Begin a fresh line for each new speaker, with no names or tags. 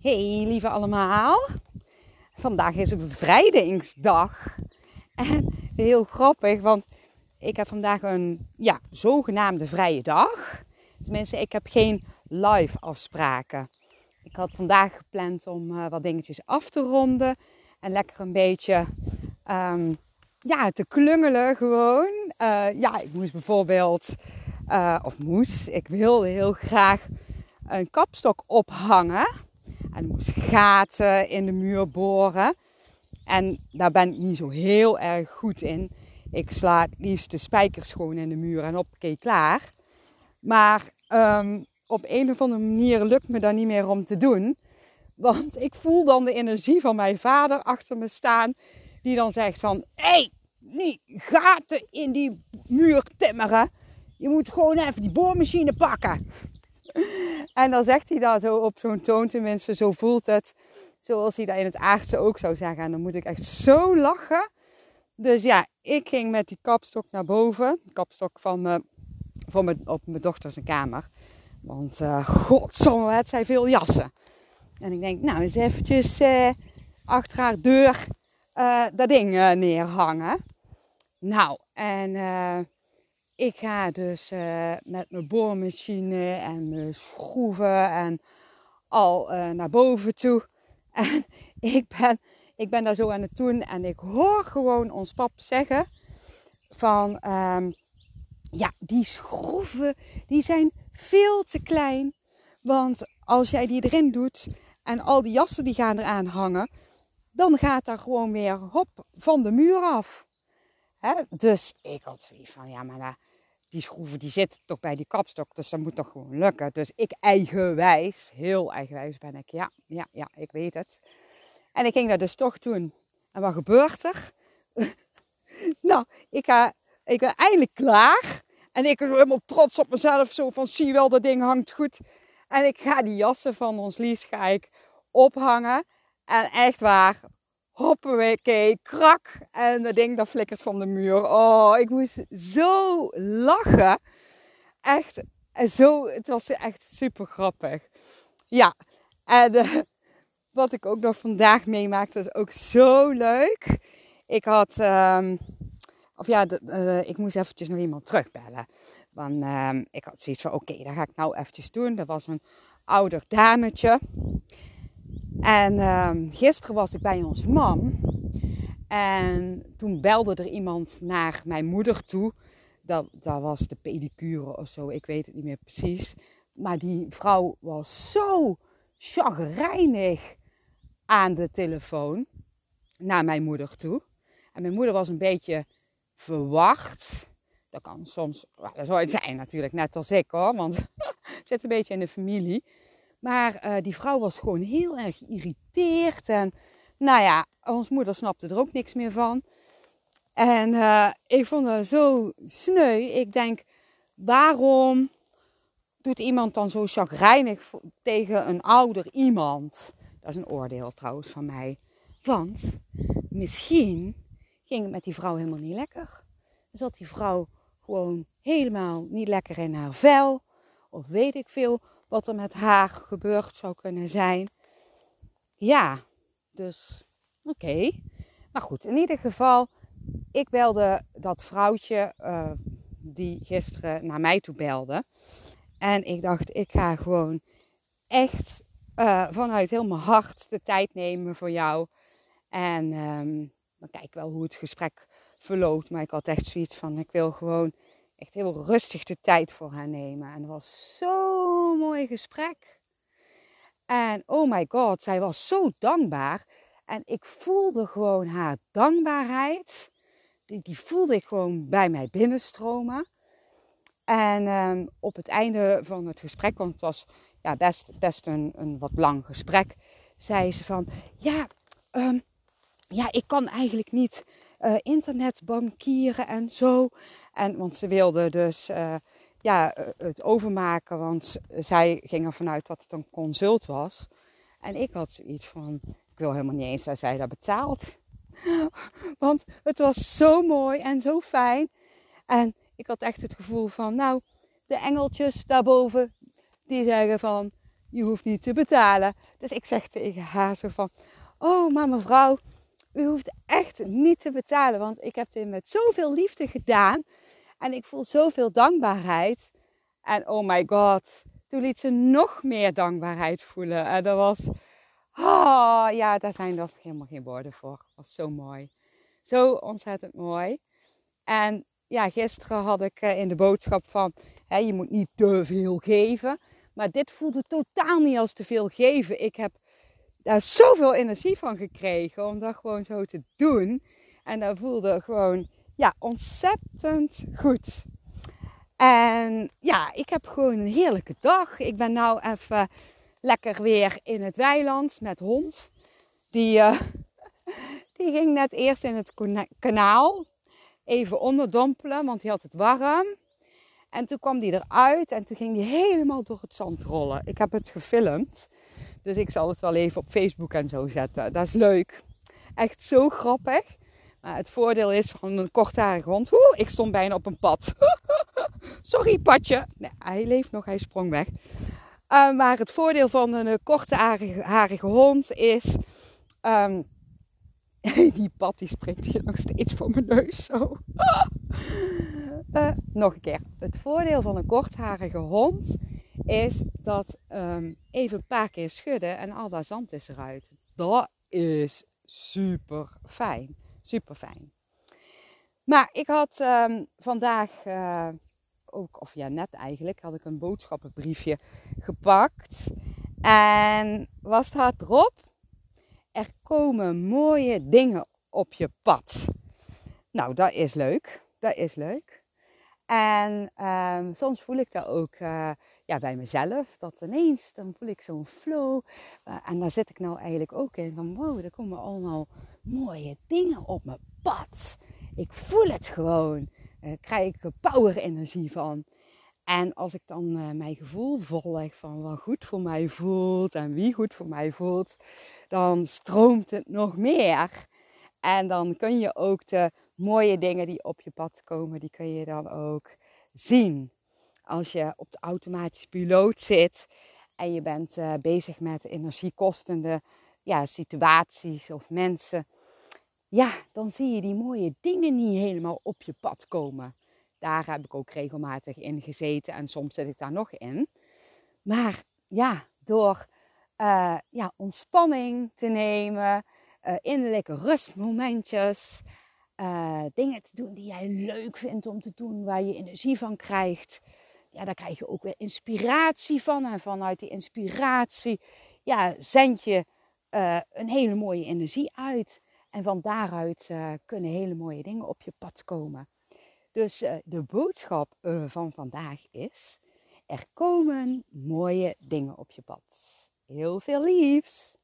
Hey lieve allemaal. Vandaag is een bevrijdingsdag. En heel grappig, want ik heb vandaag een ja, zogenaamde vrije dag. Tenminste, ik heb geen live afspraken. Ik had vandaag gepland om uh, wat dingetjes af te ronden. En lekker een beetje um, ja, te klungelen gewoon. Uh, ja, ik moest bijvoorbeeld, uh, of moest, ik wilde heel graag een kapstok ophangen. En ik moest gaten in de muur boren. En daar ben ik niet zo heel erg goed in. Ik sla het liefst de spijkers gewoon in de muur en oké, klaar. Maar um, op een of andere manier lukt me dat niet meer om te doen. Want ik voel dan de energie van mijn vader achter me staan. Die dan zegt van, hé, hey, niet gaten in die muur timmeren. Je moet gewoon even die boormachine pakken. En dan zegt hij dat zo op zo'n toon, tenminste, zo voelt het. Zoals hij dat in het aardse ook zou zeggen. En dan moet ik echt zo lachen. Dus ja, ik ging met die kapstok naar boven. Kapstok van me, van op mijn dochter zijn kamer. Want uh, godzomme, het zijn veel jassen. En ik denk, nou eens eventjes uh, achter haar deur uh, dat ding neerhangen. Nou, en ik ga dus uh, met mijn boormachine en mijn schroeven en al uh, naar boven toe. En ik ben, ik ben daar zo aan het doen en ik hoor gewoon ons pap zeggen van... Um, ja, die schroeven die zijn veel te klein. Want als jij die erin doet en al die jassen die gaan eraan hangen... dan gaat daar gewoon weer hop van de muur af. Dus ik had zoiets van, ja maar... Die schroeven die zitten toch bij die kapstok, dus dat moet toch gewoon lukken. Dus ik eigenwijs, heel eigenwijs ben ik, ja, ja, ja, ik weet het. En ik ging dat dus toch doen. En wat gebeurt er? nou, ik, ik ben eindelijk klaar. En ik ben helemaal trots op mezelf, zo van zie wel, dat ding hangt goed. En ik ga die jassen van ons Lies ga ik ophangen. En echt waar, hoppakee, krak. En dat ding dat flikkert van de muur. Oh, ik moest zo lachen. Echt, zo, het was echt super grappig. Ja, en uh, wat ik ook nog vandaag meemaakte, is ook zo leuk. Ik had, um, of ja, uh, ik moest eventjes nog iemand terugbellen. Want um, ik had zoiets van, oké, okay, dat ga ik nou eventjes doen. Dat was een ouder dametje. En uh, gisteren was ik bij ons mam. En toen belde er iemand naar mijn moeder toe. Dat, was de pedicure of zo, ik weet het niet meer precies. Maar die vrouw was zo chagrijnig aan de telefoon naar mijn moeder toe. En mijn moeder was een beetje verwacht. Dat kan soms, dat zou het zijn natuurlijk, net als ik hoor, want het zit een beetje in de familie. Maar uh, die vrouw was gewoon heel erg geïrriteerd. En nou ja, ons moeder snapte er ook niks meer van. En uh, ik vond het zo sneu. Ik denk, waarom doet iemand dan zo chagrijnig tegen een ouder iemand? Dat is een oordeel trouwens van mij. Want misschien ging het met die vrouw helemaal niet lekker. Zat die vrouw gewoon helemaal niet lekker in haar vel. Of weet ik veel wat er met haar gebeurd zou kunnen zijn. Ja, dus oké. Maar goed, in ieder geval, ik belde dat vrouwtje uh, die gisteren naar mij toe belde. En ik dacht, ik ga gewoon echt uh, vanuit heel mijn hart de tijd nemen voor jou. En um, dan kijk wel hoe het gesprek verloopt. Maar ik had echt zoiets van, ik wil gewoon echt heel rustig de tijd voor haar nemen. En het was zo'n mooi gesprek. En oh my god, zij was zo dankbaar. En ik voelde gewoon haar dankbaarheid. Die, die voelde ik gewoon bij mij binnenstromen. En um, op het einde van het gesprek, want het was ja, best, best een, een wat lang gesprek, zei ze van: Ja, um, ja ik kan eigenlijk niet uh, internetbankieren en zo. En, want ze wilde dus uh, ja, eh, het overmaken, want zij ging ervan uit dat het een consult was. En ik had zoiets van, ik wil helemaal niet eens dat zij dat betaalt. want het was zo mooi en zo fijn. En ik had echt het gevoel van, nou, de engeltjes daarboven, die zeggen van, je hoeft niet te betalen. Dus ik zeg tegen haar zo van, oh maar mevrouw, u hoeft echt niet te betalen. Want ik heb dit met zoveel liefde gedaan. En ik voel zoveel dankbaarheid. En oh my god, toen liet ze nog meer dankbaarheid voelen. En dat was, oh ja, daar zijn dus helemaal geen woorden voor. Dat was zo mooi. Zo ontzettend mooi. En ja, gisteren had ik eh, in de boodschap van, hè, je moet niet te veel geven. Maar dit voelde totaal niet als te veel geven. Ik heb daar zoveel energie van gekregen om dat gewoon zo te doen. En dat voelde gewoon ja, ontzettend goed. En ja, ik heb gewoon een heerlijke dag. Ik ben nou even lekker weer in het weiland met hond. Die, uh, die ging net eerst in het kanaal even onderdompelen, want hij had het warm. En toen kwam die eruit en toen ging die helemaal door het zand rollen. Ik heb het gefilmd, dus ik zal het wel even op Facebook en zo zetten. Dat is leuk. Echt zo grappig. Maar het voordeel is van een kortharige hond. Oeh, ik stond bijna op een pad. Sorry, padje. Nee, hij leeft nog, hij sprong weg. Uh, maar het voordeel van een kortharige hond is. Um, die pad die springt hier nog steeds voor mijn neus zo. uh, nog een keer. Het voordeel van een kortharige hond is dat um, even een paar keer schudden en al dat zand is eruit. Dat is super fijn. Super fijn. Maar ik had um, vandaag uh, ook, of ja, net eigenlijk, had ik een boodschappenbriefje gepakt. En was staat erop? Er komen mooie dingen op je pad. Nou, dat is leuk. Dat is leuk. En um, soms voel ik dat ook uh, ja, bij mezelf. Dat ineens, dan voel ik zo'n flow. Uh, en daar zit ik nou eigenlijk ook in. Van wow, er komen allemaal mooie dingen op mijn pad. Ik voel het gewoon. Daar krijg ik power energie van. En als ik dan uh, mijn gevoel volg van wat goed voor mij voelt en wie goed voor mij voelt, dan stroomt het nog meer. En dan kun je ook de mooie dingen die op je pad komen, die kun je dan ook zien. Als je op de automatische piloot zit en je bent uh, bezig met energiekostende ja, situaties of mensen, ja, dan zie je die mooie dingen niet helemaal op je pad komen. Daar heb ik ook regelmatig in gezeten en soms zit ik daar nog in. Maar ja, door uh, ja, ontspanning te nemen, uh, innerlijke rustmomentjes, dingen te doen die jij leuk vindt om te doen, waar je energie van krijgt. Ja, daar krijg je ook weer inspiratie van. En vanuit die inspiratie ja, zend je een hele mooie energie uit. En van daaruit kunnen hele mooie dingen op je pad komen. Dus de boodschap van vandaag is: er komen mooie dingen op je pad. Heel veel liefs!